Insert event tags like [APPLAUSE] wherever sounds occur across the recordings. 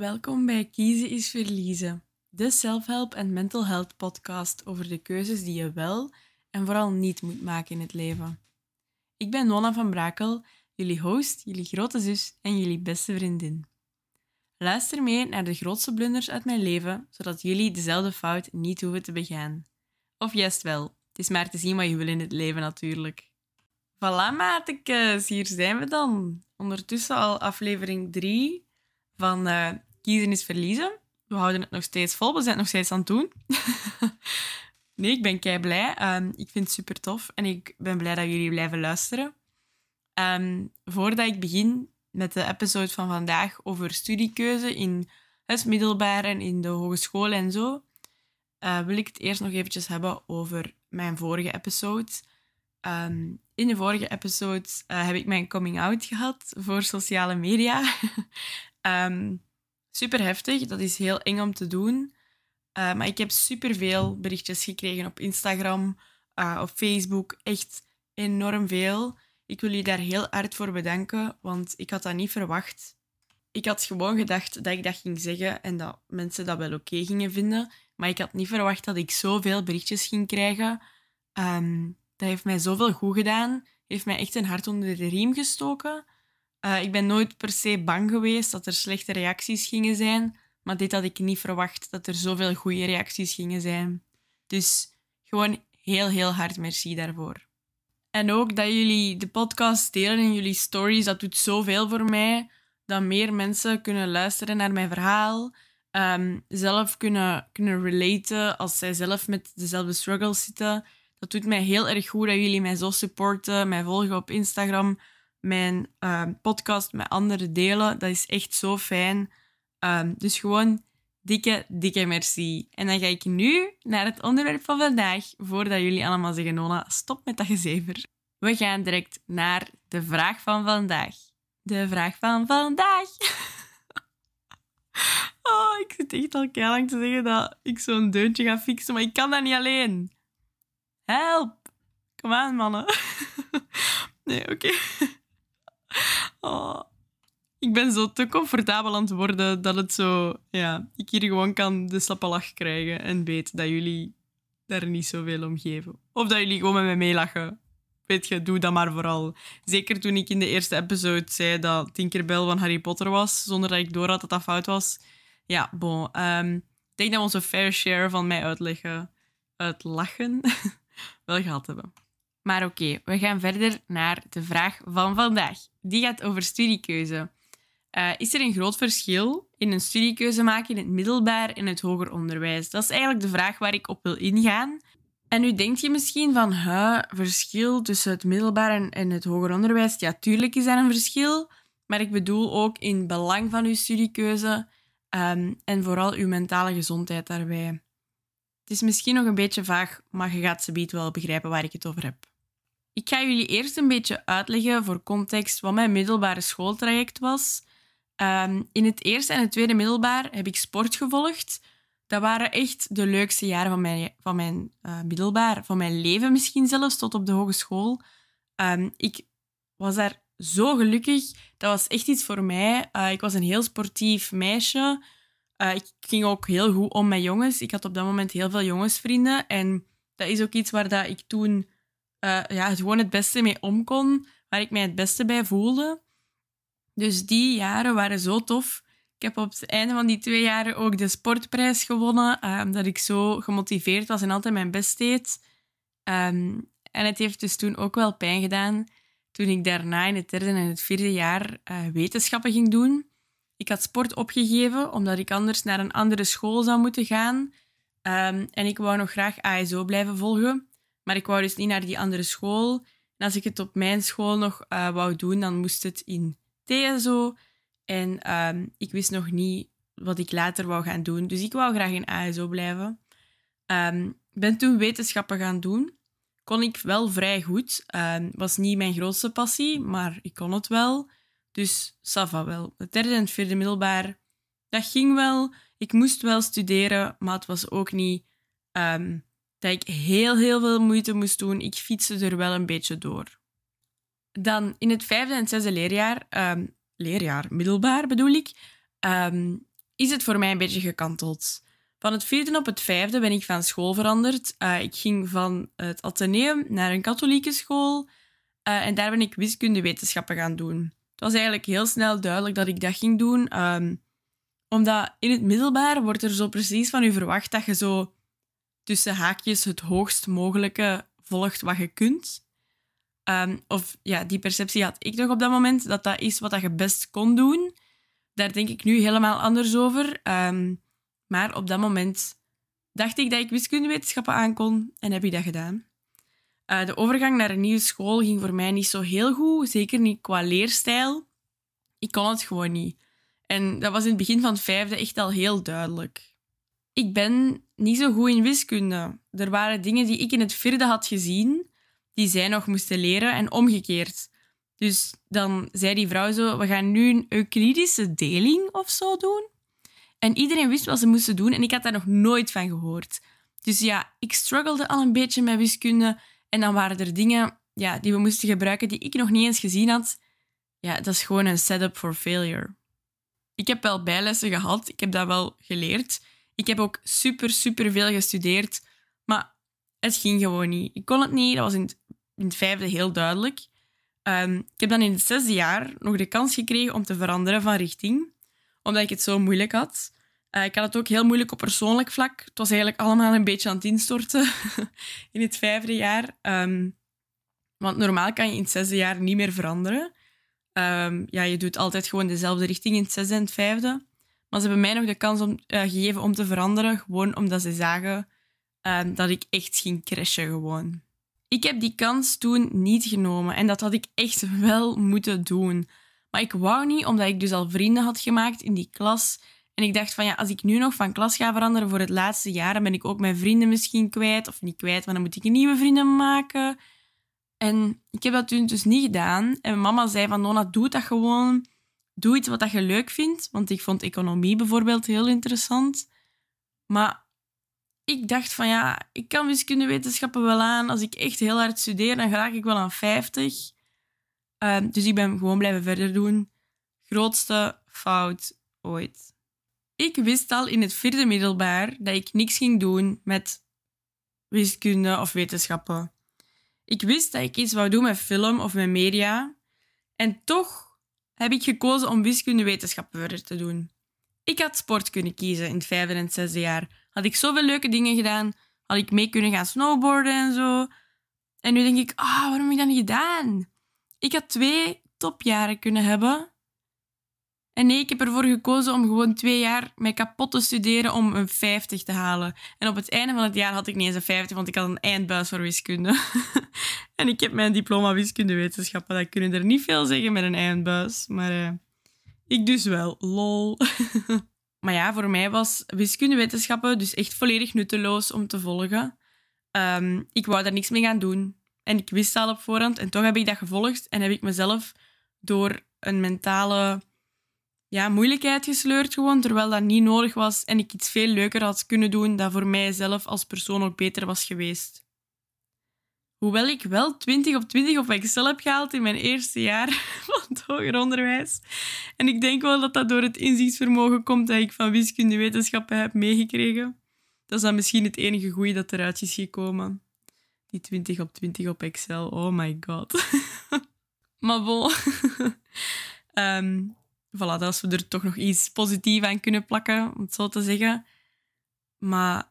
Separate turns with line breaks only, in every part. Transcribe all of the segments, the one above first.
Welkom bij Kiezen is Verliezen, de self-help en mental health podcast over de keuzes die je wel en vooral niet moet maken in het leven. Ik ben Nona van Brakel, jullie host, jullie grote zus en jullie beste vriendin. Luister mee naar de grootste blunders uit mijn leven, zodat jullie dezelfde fout niet hoeven te begaan. Of juist wel, het is maar te zien wat je wil in het leven natuurlijk. Voilà, maatjes, hier zijn we dan. Ondertussen al aflevering 3 van uh, Kiezen is Verliezen. We houden het nog steeds vol, we zijn het nog steeds aan het doen. [LAUGHS] nee, ik ben kei blij. Um, ik vind het super tof en ik ben blij dat jullie blijven luisteren. Um, voordat ik begin met de episode van vandaag over studiekeuze in het middelbaar en in de hogeschool en zo, uh, wil ik het eerst nog eventjes hebben over mijn vorige episode. Um, in de vorige episode uh, heb ik mijn coming out gehad voor sociale media. [LAUGHS] super heftig, dat is heel eng om te doen. Uh, maar ik heb superveel berichtjes gekregen op Instagram, uh, op Facebook. Echt enorm veel. Ik wil jullie daar heel hard voor bedanken, want ik had dat niet verwacht. Ik had gewoon gedacht dat ik dat ging zeggen en dat mensen dat wel oké gingen vinden. Maar ik had niet verwacht dat ik zoveel berichtjes ging krijgen. Um, dat heeft mij zoveel goed gedaan. Heeft mij echt een hart onder de riem gestoken. Uh, ik ben nooit per se bang geweest dat er slechte reacties gingen zijn. Maar dit had ik niet verwacht, dat er zoveel goede reacties gingen zijn. Dus gewoon heel, heel hard merci daarvoor. En ook dat jullie de podcast delen in jullie stories, dat doet zoveel voor mij. Dat meer mensen kunnen luisteren naar mijn verhaal. Um, zelf kunnen, kunnen relaten als zij zelf met dezelfde struggles zitten. Dat doet mij heel erg goed dat jullie mij zo supporten, mij volgen op Instagram, mijn uh, podcast met anderen delen. Dat is echt zo fijn. Um, dus gewoon dikke, dikke merci. En dan ga ik nu naar het onderwerp van vandaag, voordat jullie allemaal zeggen, Nona, stop met dat gezever. We gaan direct naar de vraag van vandaag. De vraag van vandaag. [LAUGHS] oh, ik zit echt al lang te zeggen dat ik zo'n deuntje ga fixen, maar ik kan dat niet alleen. Help! Kom aan, mannen. [LAUGHS] nee, oké. Oh. Ik ben zo te comfortabel aan het worden dat het zo... Ja, ik hier gewoon kan de slappe lach krijgen en weet dat jullie daar niet zoveel om geven. Of dat jullie gewoon met mij meelachen. Weet je, doe dat maar vooral. Zeker toen ik in de eerste episode zei dat Tinkerbell van Harry Potter was, zonder dat ik door had dat dat fout was. Ja, bon. Um, ik denk dat we onze fair share van mij uitleggen, uitlachen, [LAUGHS] wel gehad hebben. Maar oké, we gaan verder naar de vraag van vandaag. Die gaat over studiekeuze. Uh, is er een groot verschil in een studiekeuze maken in het middelbaar en het hoger onderwijs? Dat is eigenlijk de vraag waar ik op wil ingaan. En nu denkt je misschien van, huh, verschil tussen het middelbaar en, het hoger onderwijs? Ja, tuurlijk is er een verschil, maar ik bedoel ook in belang van uw studiekeuze um, en vooral uw mentale gezondheid daarbij. Het is misschien nog een beetje vaag, maar je gaat ze wel begrijpen waar ik het over heb. Ik ga jullie eerst een beetje uitleggen voor context wat mijn middelbare schooltraject was. Um, in het eerste en het tweede middelbaar heb ik sport gevolgd. Dat waren echt de leukste jaren van mijn, van mijn uh, middelbaar, van mijn leven misschien zelfs, tot op de hogeschool. Um, ik was daar zo gelukkig. Dat was echt iets voor mij. Uh, ik was een heel sportief meisje. Uh, ik ging ook heel goed om met jongens. Ik had op dat moment heel veel jongensvrienden. En dat is ook iets waar dat ik toen uh, ja, gewoon het beste mee om kon. Waar ik mij het beste bij voelde. Dus die jaren waren zo tof. Ik heb op het einde van die twee jaren ook de sportprijs gewonnen. Omdat ik zo gemotiveerd was en altijd mijn best deed. Um, en het heeft dus toen ook wel pijn gedaan. Toen ik daarna in het derde en het vierde jaar uh, wetenschappen ging doen. Ik had sport opgegeven omdat ik anders naar een andere school zou moeten gaan. Um, en ik wou nog graag ASO blijven volgen. Maar ik wou dus niet naar die andere school. En als ik het op mijn school nog uh, wou doen, dan moest het in TSO. En um, ik wist nog niet wat ik later wou gaan doen. Dus ik wou graag in ASO blijven. Um, ben toen wetenschappen gaan doen. Kon ik wel vrij goed. Um, was niet mijn grootste passie, maar ik kon het wel. Dus Sava wel. Het derde en het vierde middelbaar, dat ging wel. Ik moest wel studeren, maar het was ook niet dat ik heel, heel veel moeite moest doen. Ik fietste er wel een beetje door. Dan in het vijfde en zesde leerjaar, um, leerjaar middelbaar bedoel ik, um, is het voor mij een beetje gekanteld. Van het vierde op het vijfde ben ik van school veranderd. Uh, ik ging van het Atheneum naar een katholieke school. Uh, en daar ben ik wiskundewetenschappen gaan doen. Het was eigenlijk heel snel duidelijk dat ik dat ging doen. Um, omdat in het middelbaar wordt er zo precies van u verwacht dat je zo tussen haakjes het hoogst mogelijke volgt wat je kunt. Um, of ja, die perceptie had ik nog op dat moment, dat dat is wat je best kon doen. Daar denk ik nu helemaal anders over. Um, maar op dat moment dacht ik dat ik wiskundewetenschappen aankon en heb ik dat gedaan. Uh, de overgang naar een nieuwe school ging voor mij niet zo heel goed, zeker niet qua leerstijl. Ik kon het gewoon niet. En dat was in het begin van het vijfde echt al heel duidelijk. Ik ben niet zo goed in wiskunde. Er waren dingen die ik in het vierde had gezien, die zij nog moesten leren en omgekeerd. Dus dan zei die vrouw zo: We gaan nu een Euclidische deling of zo doen. En iedereen wist wat ze moesten doen en ik had daar nog nooit van gehoord. Dus ja, ik struggelde al een beetje met wiskunde. En dan waren er dingen ja, die we moesten gebruiken die ik nog niet eens gezien had. Ja, dat is gewoon een setup for failure. Ik heb wel bijlessen gehad, ik heb dat wel geleerd. Ik heb ook super, super veel gestudeerd, maar het ging gewoon niet. Ik kon het niet, dat was in het, in het vijfde heel duidelijk. Um, ik heb dan in het zesde jaar nog de kans gekregen om te veranderen van richting, omdat ik het zo moeilijk had. Uh, ik had het ook heel moeilijk op persoonlijk vlak. Het was eigenlijk allemaal een beetje aan het instorten [LAUGHS] in het vijfde jaar. Um, want normaal kan je in het zesde jaar niet meer veranderen. Um, ja, je doet altijd gewoon dezelfde richting in het zesde en het vijfde. Maar ze hebben mij nog de kans om, uh, gegeven om te veranderen, gewoon omdat ze zagen um, dat ik echt ging crashen gewoon. Ik heb die kans toen niet genomen en dat had ik echt wel moeten doen. Maar ik wou niet, omdat ik dus al vrienden had gemaakt in die klas. En ik dacht van ja, als ik nu nog van klas ga veranderen voor het laatste jaar, dan ben ik ook mijn vrienden misschien kwijt. Of niet kwijt, maar dan moet ik nieuwe vrienden maken. En ik heb dat toen dus niet gedaan. En mama zei van Nona, doe dat gewoon. Doe iets wat je leuk vindt. Want ik vond economie bijvoorbeeld heel interessant. Maar ik dacht van ja, ik kan wiskundewetenschappen wel aan. Als ik echt heel hard studeer, dan raak ik wel aan 50. Uh, ehm, dus ik ben gewoon blijven verder doen. Grootste fout ooit. Ik wist al in het vierde middelbaar dat ik niks ging doen met wiskunde of wetenschappen. Ik wist dat ik iets wou doen met film of met media. En toch heb ik gekozen om wiskundewetenschappen verder te doen. Ik had sport kunnen kiezen in het vijfde en zesde jaar. Had ik zoveel leuke dingen gedaan, had ik mee kunnen gaan snowboarden en zo. En nu denk ik, ah, waarom heb ik dat niet gedaan? Ik had twee topjaren kunnen hebben en nee, ik heb ervoor gekozen om gewoon twee jaar mij kapot te studeren om een 50 te halen. En op het einde van het jaar had ik niet eens een 50, want ik had een eindbuis voor wiskunde. [LAUGHS] en ik heb mijn diploma wiskundewetenschappen. Dat kunnen er niet veel zeggen met een eindbuis. Maar uh, ik dus wel. Lol. [LAUGHS] maar ja, voor mij was wiskundewetenschappen dus echt volledig nutteloos om te volgen. Um, ik wou daar niks mee gaan doen. En ik wist al op voorhand. En toch heb ik dat gevolgd. En heb ik mezelf door een mentale ja, moeilijkheid gesleurd gewoon, terwijl dat niet nodig was en ik iets veel leuker had kunnen doen dat voor mijzelf als persoon ook beter was geweest. Hoewel ik wel 20 op 20 op Excel heb gehaald in mijn eerste jaar [LAUGHS] van het hoger onderwijs. En ik denk wel dat dat door het inzichtsvermogen komt dat ik van wiskundewetenschappen heb meegekregen. Dat is dan misschien het enige goede dat eruit is gekomen. Die 20 op 20 op Excel, oh my god. [LAUGHS] maar bon. um, [LAUGHS] voilà, dat als we er toch nog iets positiefs aan kunnen plakken, om het zo te zeggen. Maar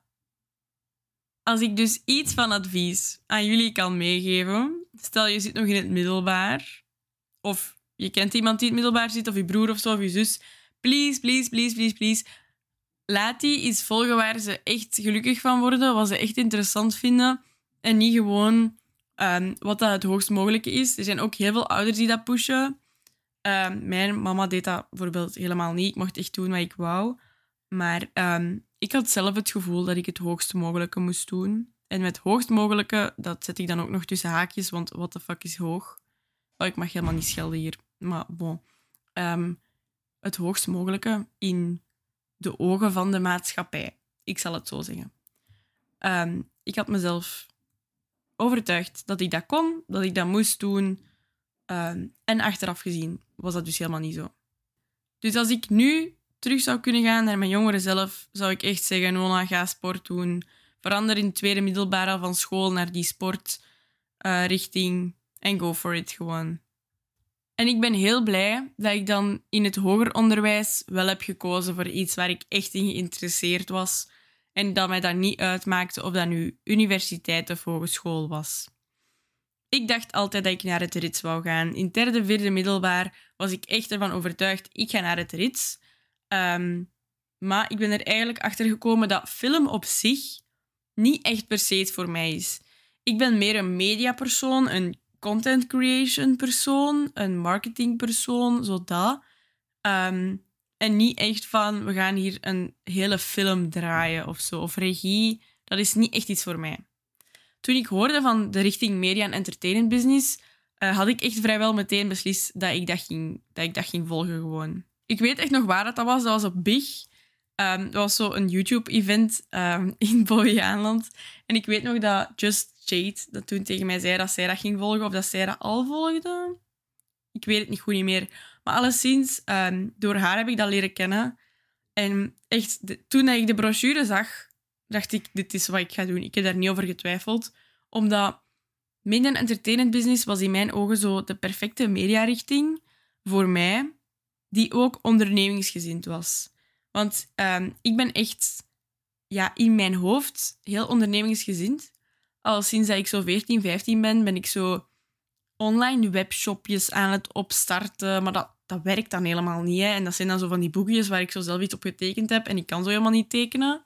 als ik dus iets van advies aan jullie kan meegeven, stel je zit nog in het middelbaar, of je kent iemand die in het middelbaar zit, of je broer of zo, of je zus, please, please, please, please, please, laat die iets volgen waar ze echt gelukkig van worden, wat ze echt interessant vinden, en niet gewoon um, wat dat het hoogst mogelijke is. Er zijn ook heel veel ouders die dat pushen. Ehm, mijn mama deed dat bijvoorbeeld helemaal niet. Ik mocht echt doen wat ik wou. Maar um, ik had zelf het gevoel dat ik het hoogst mogelijke moest doen. En met hoogst mogelijke, dat zet ik dan ook nog tussen haakjes, want what the fuck is hoog? Oh, ik mag helemaal niet schelden hier. Maar bon. Um, het hoogst mogelijke in de ogen van de maatschappij. Ik zal het zo zeggen. ik had mezelf overtuigd dat ik dat kon, dat ik dat moest doen. en achteraf gezien was dat dus helemaal niet zo. Dus als ik nu terug zou kunnen gaan naar mijn jongeren zelf, zou ik echt zeggen: Nona, ga sport doen. Verander in het tweede middelbare van school naar die sportrichting uh, en go for it gewoon. En ik ben heel blij dat ik dan in het hoger onderwijs wel heb gekozen voor iets waar ik echt in geïnteresseerd was. En dat mij dat niet uitmaakte of dat nu universiteit of hogeschool was. Ik dacht altijd dat ik naar het rits wou gaan. In derde, vierde middelbaar was ik echt ervan overtuigd, ik ga naar het rits. Um, maar ik ben er eigenlijk achter gekomen dat film op zich niet echt per se iets voor mij is. Ik ben meer een mediapersoon, een content creation persoon, een marketing persoon, dat. Ehm, en niet echt van, we gaan hier een hele film draaien of zo. Of regie, dat is niet echt iets voor mij. Toen ik hoorde van de richting media en entertainment business, uh, had ik echt vrijwel meteen beslist dat ik dat ging, dat ik dat ging volgen gewoon. Ik weet echt nog waar dat, was. Dat was op Big. Um, dat was zo een YouTube-event um, [LAUGHS] in Bobbejaanland. En ik weet nog dat Just Jade dat toen tegen mij zei dat zij dat ging volgen of dat zij dat al volgde. Ik weet het niet goed niet meer. Maar alleszins, um, door haar heb ik dat leren kennen. En echt, toen ik de brochure zag, dacht ik, dit is wat ik ga doen. Ik heb daar niet over getwijfeld. Omdat media en entertainment business was in mijn ogen zo de perfecte mediarichting voor mij, die ook ondernemingsgezind was. Want um, ik ben echt ja, in mijn hoofd heel ondernemingsgezind. Al sinds dat ik zo 14, 15 ben, ben ik zo online webshopjes aan het opstarten. Maar dat, dat werkt dan helemaal niet. Hè. En dat zijn dan zo van die boekjes waar ik zo zelf iets op getekend heb. En ik kan zo helemaal niet tekenen.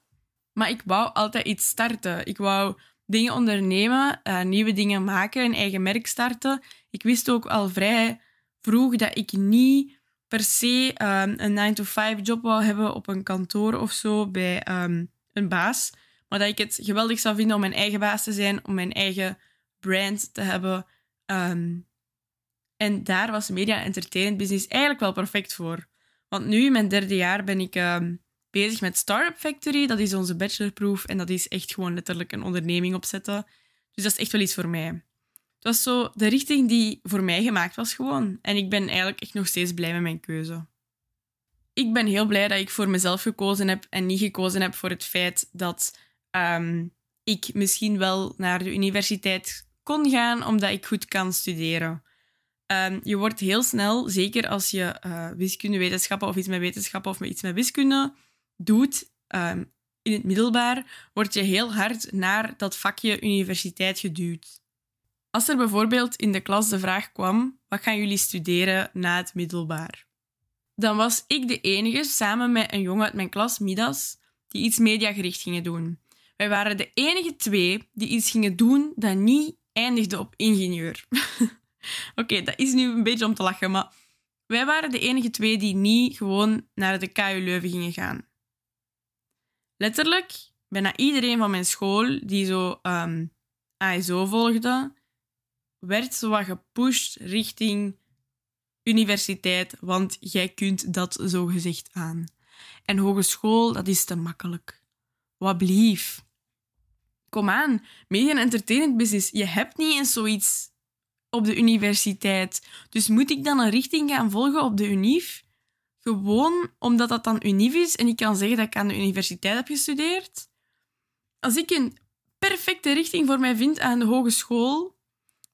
Maar ik wou altijd iets starten. Ik wou dingen ondernemen, uh, nieuwe dingen maken, een eigen merk starten. Ik wist ook al vrij vroeg dat ik niet per se um, een 9-to-5 job wou hebben op een kantoor of zo bij um, een baas. Maar dat ik het geweldig zou vinden om mijn eigen baas te zijn, om mijn eigen brand te hebben. Um, en daar was media en entertainment business eigenlijk wel perfect voor. Want nu, in mijn derde jaar, ben ik bezig met Startup Factory. Dat is onze bachelorproef en dat is echt gewoon letterlijk een onderneming opzetten. Dus dat is echt wel iets voor mij. Het was zo de richting die voor mij gemaakt was gewoon. En ik ben eigenlijk echt nog steeds blij met mijn keuze. Ik ben heel blij dat ik voor mezelf gekozen heb en niet gekozen heb voor het feit dat um, ik misschien wel naar de universiteit kon gaan omdat ik goed kan studeren. Um, je wordt heel snel, zeker als je uh, wiskunde, wetenschappen of iets met wetenschappen of iets met wiskunde doet um, in het middelbaar, word je heel hard naar dat vakje universiteit geduwd. Als er bijvoorbeeld in de klas de vraag kwam: wat gaan jullie studeren na het middelbaar? Dan was ik de enige, samen met een jongen uit mijn klas, Midas, die iets mediagericht gingen doen. Wij waren de enige twee die iets gingen doen dat niet eindigde op ingenieur. [LAUGHS] Oké, dat is nu een beetje om te lachen, maar wij waren de enige twee die niet gewoon naar de KU Leuven gingen gaan. Letterlijk, bijna iedereen van mijn school die zo um, ehm, ASO volgde, werd zo wat gepusht richting universiteit, want jij kunt dat zo gezegd aan. En hogeschool, dat is te makkelijk. Wat blief. Kom aan, media en entertainment business. Je hebt niet eens zoiets op de universiteit. Dus moet ik dan een richting gaan volgen op de UNIF? Gewoon omdat dat dan UNIF is en ik kan zeggen dat ik aan de universiteit heb gestudeerd? Als ik een perfecte richting voor mij vind aan de hogeschool,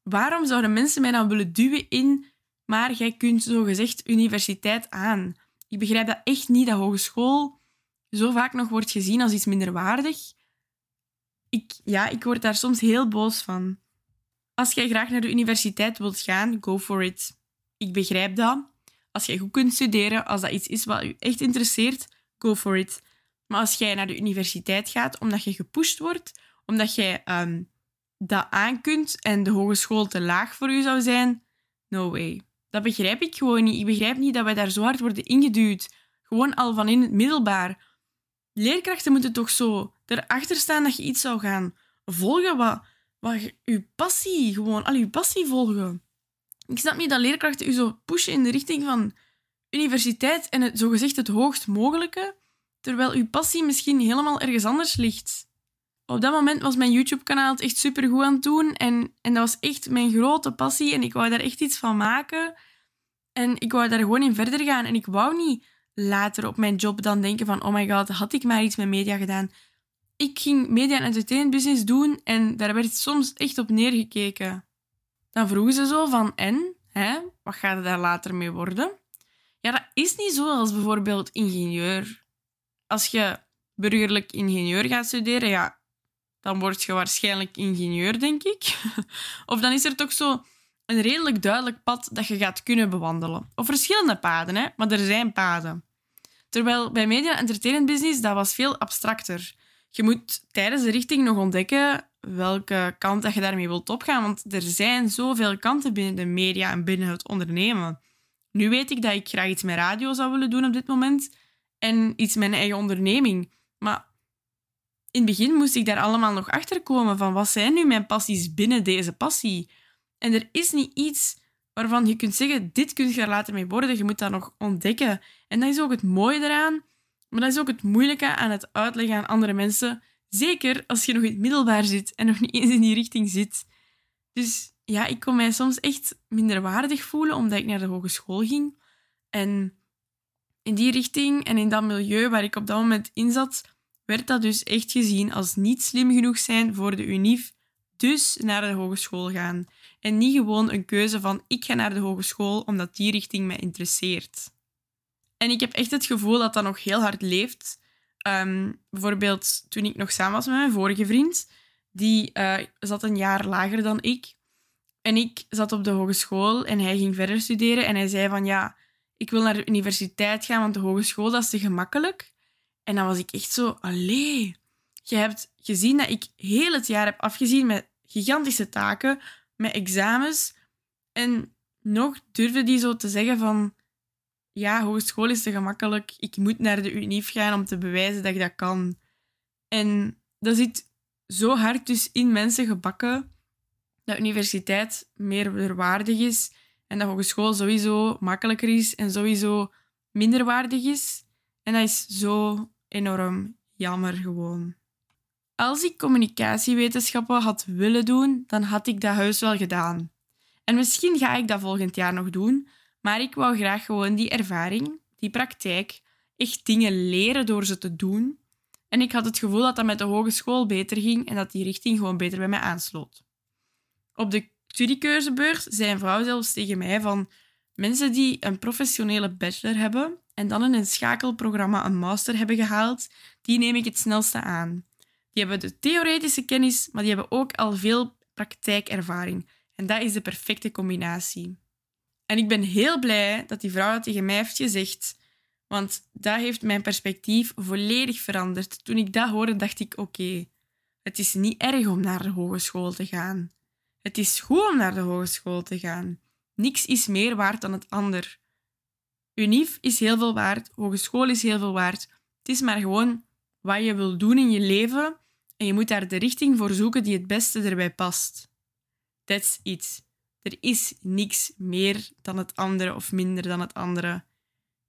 waarom zouden mensen mij dan willen duwen in maar jij kunt zogezegd universiteit aan? Ik begrijp dat echt niet, dat hogeschool zo vaak nog wordt gezien als iets minderwaardig. Ik, ja, ik word daar soms heel boos van. Als jij graag naar de universiteit wilt gaan, go for it. Ik begrijp dat. Als jij goed kunt studeren, als dat iets is wat je echt interesseert, go for it. Maar als jij naar de universiteit gaat omdat je gepusht wordt, omdat jij um, dat aan kunt en de hogeschool te laag voor je zou zijn, no way. Dat begrijp ik gewoon niet. Ik begrijp niet dat wij daar zo hard worden ingeduwd. Gewoon al van in het middelbaar. Leerkrachten moeten toch zo erachter staan dat je iets zou gaan volgen wat, wat je passie, gewoon al je passie volgen. Ik snap niet dat leerkrachten u zo pushen in de richting van universiteit en het zogezegd het hoogst mogelijke, terwijl uw passie misschien helemaal ergens anders ligt. Op dat moment was mijn YouTube-kanaal het echt supergoed aan het doen en, en dat was echt mijn grote passie en ik wou daar echt iets van maken. En ik wou daar gewoon in verder gaan en ik wou niet later op mijn job dan denken van, oh my god, had ik maar iets met media gedaan. Ik ging media en entertainment business doen en daar werd soms echt op neergekeken. Dan vroegen ze zo van, en? Hè? Wat gaat er daar later mee worden? Ja, dat is niet zo als bijvoorbeeld ingenieur. Als je burgerlijk ingenieur gaat studeren, ja, dan word je waarschijnlijk ingenieur, denk ik. [LAUGHS] of dan is er toch zo een redelijk duidelijk pad dat je gaat kunnen bewandelen. Of verschillende paden, hè? maar er zijn paden. Terwijl bij media entertainment business, dat was veel abstracter. Je moet tijdens de richting nog ontdekken welke kant dat je daarmee wilt opgaan. Want er zijn zoveel kanten binnen de media en binnen het ondernemen. Nu weet ik dat ik graag iets met radio zou willen doen op dit moment en iets met mijn eigen onderneming. Maar in het begin moest ik daar allemaal nog achter komen van wat zijn nu mijn passies binnen deze passie. En er is niet iets waarvan je kunt zeggen, dit kun je er later mee worden. Je moet dat nog ontdekken. En dat is ook het mooie eraan. Maar dat is ook het moeilijke aan het uitleggen aan andere mensen. Zeker als je nog in het middelbaar zit en nog niet eens in die richting zit. Dus ja, ik kon mij soms echt minder waardig voelen omdat ik naar de hogeschool ging. En in die richting en in dat milieu waar ik op dat moment in zat, werd dat dus echt gezien als niet slim genoeg zijn voor de UNIF, dus naar de hogeschool gaan. En niet gewoon een keuze van ik ga naar de hogeschool omdat die richting mij interesseert. En ik heb echt het gevoel dat dat nog heel hard leeft. Ehm, bijvoorbeeld toen ik nog samen was met mijn vorige vriend, die uh, zat een jaar lager dan ik. En ik zat op de hogeschool en hij ging verder studeren en hij zei van ja, ik wil naar de universiteit gaan, want de hogeschool dat is te gemakkelijk. En dan was ik echt zo, allee, je hebt gezien dat ik heel het jaar heb afgezien met gigantische taken, met examens. En nog durfde die zo te zeggen van, ja, hogeschool is te gemakkelijk, ik moet naar de UNIF gaan om te bewijzen dat ik dat kan. En dat zit zo hard dus in mensen gebakken dat universiteit meer waardig is en dat hogeschool sowieso makkelijker is en sowieso minder waardig is. En dat is zo enorm jammer gewoon. Als ik communicatiewetenschappen had willen doen, dan had ik dat huis wel gedaan. En misschien ga ik dat volgend jaar nog doen, maar ik wou graag gewoon die ervaring, die praktijk, echt dingen leren door ze te doen. En ik had het gevoel dat dat met de hogeschool beter ging en dat die richting gewoon beter bij mij aansloot. Op de studiekeuzebeurs zei een vrouw zelfs tegen mij van mensen die een professionele bachelor hebben en dan in een schakelprogramma een master hebben gehaald, die neem ik het snelste aan. Die hebben de theoretische kennis, maar die hebben ook al veel praktijkervaring. En dat is de perfecte combinatie. En ik ben heel blij dat die vrouw dat tegen mij heeft gezegd, want dat heeft mijn perspectief volledig veranderd. Toen ik dat hoorde, dacht ik: oké, het is niet erg om naar de hogeschool te gaan. Het is goed om naar de hogeschool te gaan. Niks is meer waard dan het ander. Unief is heel veel waard, hogeschool is heel veel waard. Het is maar gewoon wat je wil doen in je leven en je moet daar de richting voor zoeken die het beste erbij past. That's it. Er is niks meer dan het andere of minder dan het andere.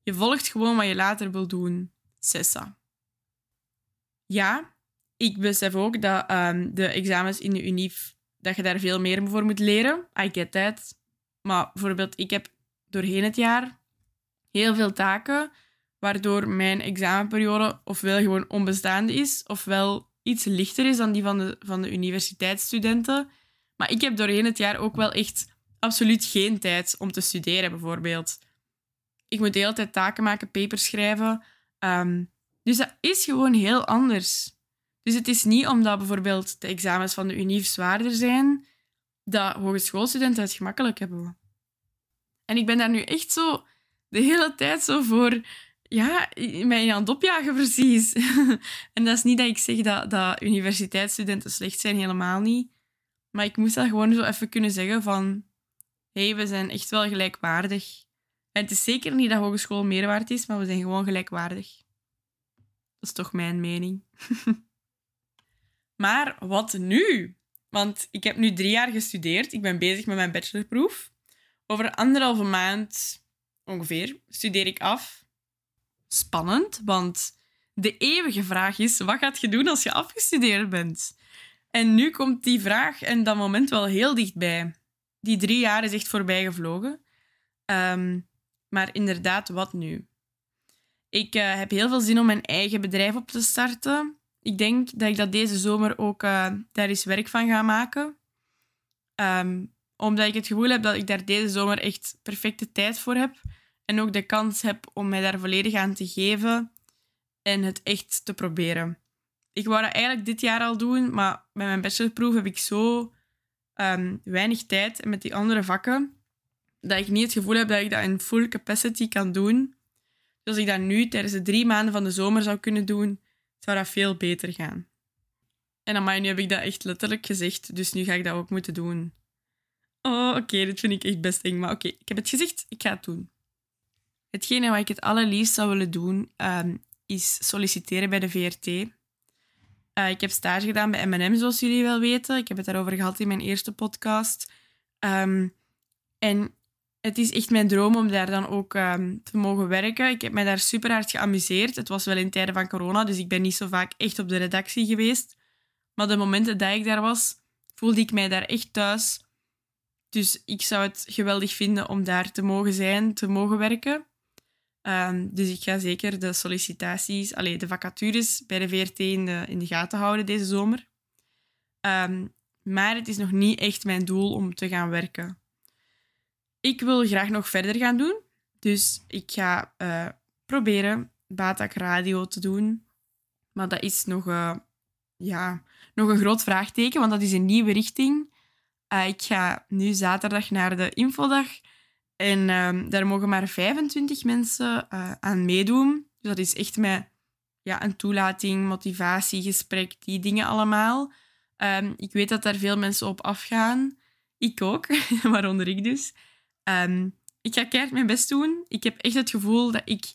Je volgt gewoon wat je later wil doen. Sessa. Ja, ik besef ook dat um, de examens in de UNIF dat je daar veel meer voor moet leren. I get that. Maar bijvoorbeeld, ik heb doorheen het jaar heel veel taken, waardoor mijn examenperiode ofwel gewoon onbestaande is, ofwel iets lichter is dan die van de, van de universiteitsstudenten. Maar ik heb doorheen het jaar ook wel echt absoluut geen tijd om te studeren, bijvoorbeeld. Ik moet de hele tijd taken maken, papers schrijven. Um, dus dat is gewoon heel anders. Dus het is niet omdat bijvoorbeeld de examens van de UNIF zwaarder zijn, dat hogeschoolstudenten het gemakkelijk hebben. En ik ben daar nu echt zo de hele tijd zo voor ja, mij aan het opjagen precies. [LAUGHS] en dat is niet dat ik zeg dat, dat universiteitsstudenten slecht zijn, helemaal niet. Maar ik moest dat gewoon zo even kunnen zeggen van... Hé, hey, we zijn echt wel gelijkwaardig. En het is zeker niet dat hogeschool meer waard is, maar we zijn gewoon gelijkwaardig. Dat is toch mijn mening. [LAUGHS] Maar wat nu? Want ik heb nu drie jaar gestudeerd. Ik ben bezig met mijn bachelorproef. Over anderhalve maand ongeveer studeer ik af. Spannend, want de eeuwige vraag is: wat gaat je doen als je afgestudeerd bent? En nu komt die vraag en dat moment wel heel dichtbij. Die drie jaar is echt voorbij gevlogen. Um, maar inderdaad, wat nu? Ik uh, heb heel veel zin om mijn eigen bedrijf op te starten. Ik denk dat ik dat deze zomer ook uh, daar eens werk van ga maken. Um, omdat ik het gevoel heb dat ik daar deze zomer echt perfecte tijd voor heb. En ook de kans heb om mij daar volledig aan te geven en het echt te proberen. Ik wou dat eigenlijk dit jaar al doen, maar met mijn bachelorproef heb ik zo um, weinig tijd en met die andere vakken dat ik niet het gevoel heb dat ik dat in full capacity kan doen. Dus als ik dat nu tijdens de drie maanden van de zomer zou kunnen doen, zou dat veel beter gaan. En aan nu heb ik dat echt letterlijk gezegd, dus nu ga ik dat ook moeten doen. Oh, oké, dit vind ik echt best eng. Maar oké, ik heb het gezegd, ik ga het doen. Hetgene wat ik het allerliefst zou willen doen, um, is solliciteren bij de VRT. Eh, ik heb stage gedaan bij M&M, zoals jullie wel weten. Ik heb het daarover gehad in mijn eerste podcast. Um, en het is echt mijn droom om daar dan ook um, te mogen werken. Ik heb mij daar super hard geamuseerd. Het was wel in tijden van corona, dus ik ben niet zo vaak echt op de redactie geweest. Maar de momenten dat ik daar was, voelde ik mij daar echt thuis. Dus ik zou het geweldig vinden om daar te mogen zijn, te mogen werken. Um, dus ik ga zeker de sollicitaties, allee, de vacatures bij de VRT in de, gaten houden deze zomer. Um, maar het is nog niet echt mijn doel om te gaan werken. Ik wil graag nog verder gaan doen. Dus ik ga uh, proberen Batak Radio te doen. Maar dat is nog, uh, ja, nog een groot vraagteken, want dat is een nieuwe richting. Uh, ik ga nu zaterdag naar de infodag. En uh, daar mogen maar 25 mensen aan meedoen. Dus dat is echt met ja, een toelating, motivatiegesprek, die dingen allemaal. Um, ik weet dat daar veel mensen op afgaan. Ik ook, [LAUGHS] waaronder ik dus. Um, ik ga keihard mijn best doen. Ik heb echt het gevoel dat ik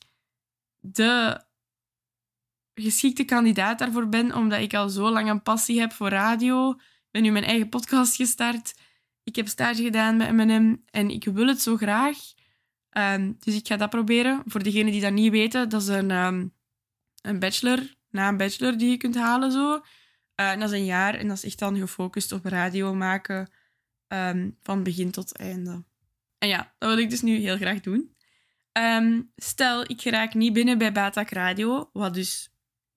de geschikte kandidaat daarvoor ben, omdat ik al zo lang een passie heb voor radio. Ik ben nu mijn eigen podcast gestart. Ik heb stage gedaan bij M&M en ik wil het zo graag. Um, dus ik ga dat proberen. Voor degenen die dat niet weten, dat is een, um, een bachelor, na een bachelor die je kunt halen zo. En dat is een jaar en dat is echt dan gefocust op radio maken van begin tot einde. Ja, dat wil ik dus nu heel graag doen. Um, stel, ik geraak niet binnen bij Batak Radio, wat dus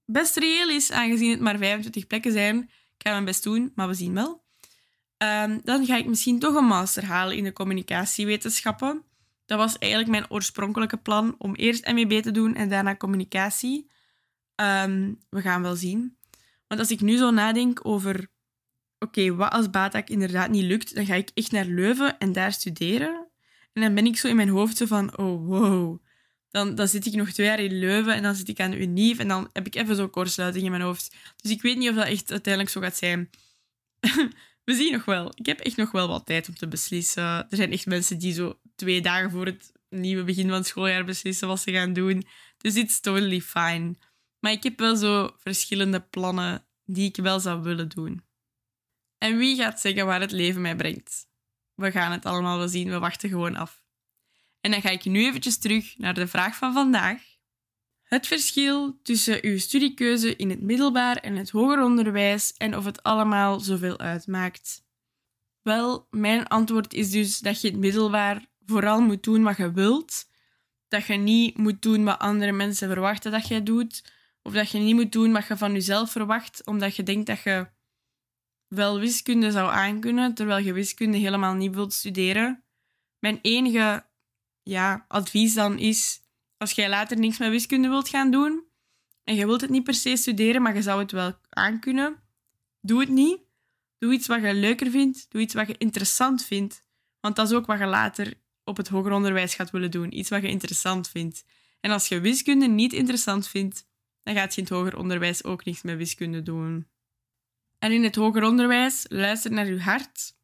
best reëel is, aangezien het maar 25 plekken zijn. Ik ga mijn best doen, maar we zien wel. Um, dan ga ik misschien toch een master halen in de communicatiewetenschappen. Dat was eigenlijk mijn oorspronkelijke plan om eerst MEB te doen en daarna communicatie. Um, we gaan wel zien. Want als ik nu zo nadenk over, oké, wat als Batak inderdaad niet lukt, dan ga ik echt naar Leuven en daar studeren. En dan ben ik zo in mijn hoofd zo van, oh wow. Dan, dan zit ik nog twee jaar in Leuven en dan zit ik aan de Unief en dan heb ik even zo'n kortsluiting in mijn hoofd. Dus ik weet niet of dat echt uiteindelijk zo gaat zijn. [LAUGHS] We zien nog wel. Ik heb echt nog wel wat tijd om te beslissen. Er zijn echt mensen die zo twee dagen voor het nieuwe begin van het schooljaar beslissen wat ze gaan doen. Dus it's totally fine. Maar ik heb wel zo verschillende plannen die ik wel zou willen doen. En wie gaat zeggen waar het leven mij brengt? We gaan het allemaal wel zien. We wachten gewoon af. En dan ga ik nu eventjes terug naar de vraag van vandaag. Het verschil tussen uw studiekeuze in het middelbaar en het hoger onderwijs en of het allemaal zoveel uitmaakt. Wel, mijn antwoord is dus dat je het middelbaar vooral moet doen wat je wilt. Dat je niet moet doen wat andere mensen verwachten dat jij doet. Of dat je niet moet doen wat je van jezelf verwacht, omdat je denkt dat je wel wiskunde zou aankunnen, terwijl je wiskunde helemaal niet wilt studeren. Mijn enige ja, advies dan is, als jij later niks met wiskunde wilt gaan doen, en je wilt het niet per se studeren, maar je zou het wel aankunnen, doe het niet. Doe iets wat je leuker vindt, doe iets wat je interessant vindt. Want dat is ook wat je later op het hoger onderwijs gaat willen doen. Iets wat je interessant vindt. En als je wiskunde niet interessant vindt, dan gaat je in het hoger onderwijs ook niks met wiskunde doen. En in het hoger onderwijs, luister naar uw hart.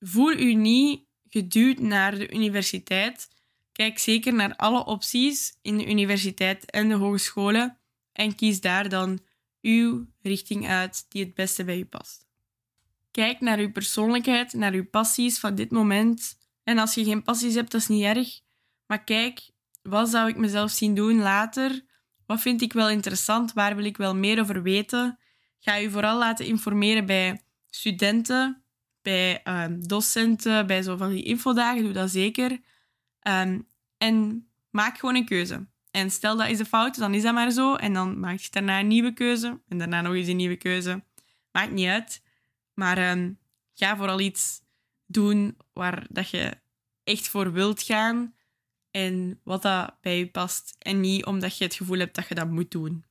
Voel u niet geduwd naar de universiteit. Kijk zeker naar alle opties in de universiteit en de hogescholen en kies daar dan uw richting uit die het beste bij u past. Kijk naar uw persoonlijkheid, naar uw passies van dit moment. En als je geen passies hebt, dat is niet erg. Maar kijk, wat zou ik mezelf zien doen later? Wat vind ik wel interessant? Waar wil ik wel meer over weten? Ga je vooral laten informeren bij studenten, bij um, docenten, bij zo van die infodagen. Doe dat zeker. Um, en maak gewoon een keuze. En stel dat is de fout, dan is dat maar zo. En dan maak je daarna een nieuwe keuze. En daarna nog eens een nieuwe keuze. Maakt niet uit. Maar um, ga vooral iets doen waar dat je echt voor wilt gaan. En wat dat bij je past. En niet omdat je het gevoel hebt dat je dat moet doen.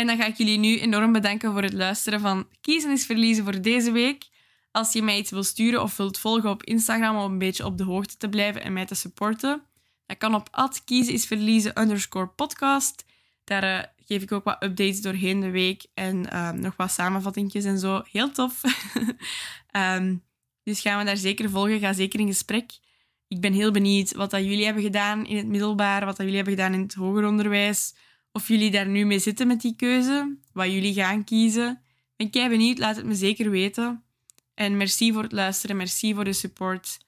En dan ga ik jullie nu enorm bedanken voor het luisteren van Kiezen is Verliezen voor deze week. Als je mij iets wilt sturen of wilt volgen op Instagram om een beetje op de hoogte te blijven en mij te supporten, dat kan op kiezen is verliezen underscore podcast. Daar uh, geef ik ook wat updates doorheen de week en uh, nog wat samenvattingjes en zo. Heel tof. um, [LAUGHS] dus gaan we daar zeker volgen. Ga zeker in gesprek. Ik ben heel benieuwd wat dat jullie hebben gedaan in het middelbaar, wat dat jullie hebben gedaan in het hoger onderwijs. Of jullie daar nu mee zitten met die keuze, wat jullie gaan kiezen. Ben kei benieuwd, laat het me zeker weten. En merci voor het luisteren, merci voor de support.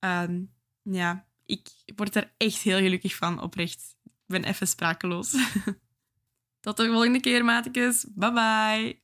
Um, ja, ik word er echt heel gelukkig van, oprecht. Ik ben even sprakeloos. [LAUGHS] Tot de volgende keer, maatjes. Bye bye.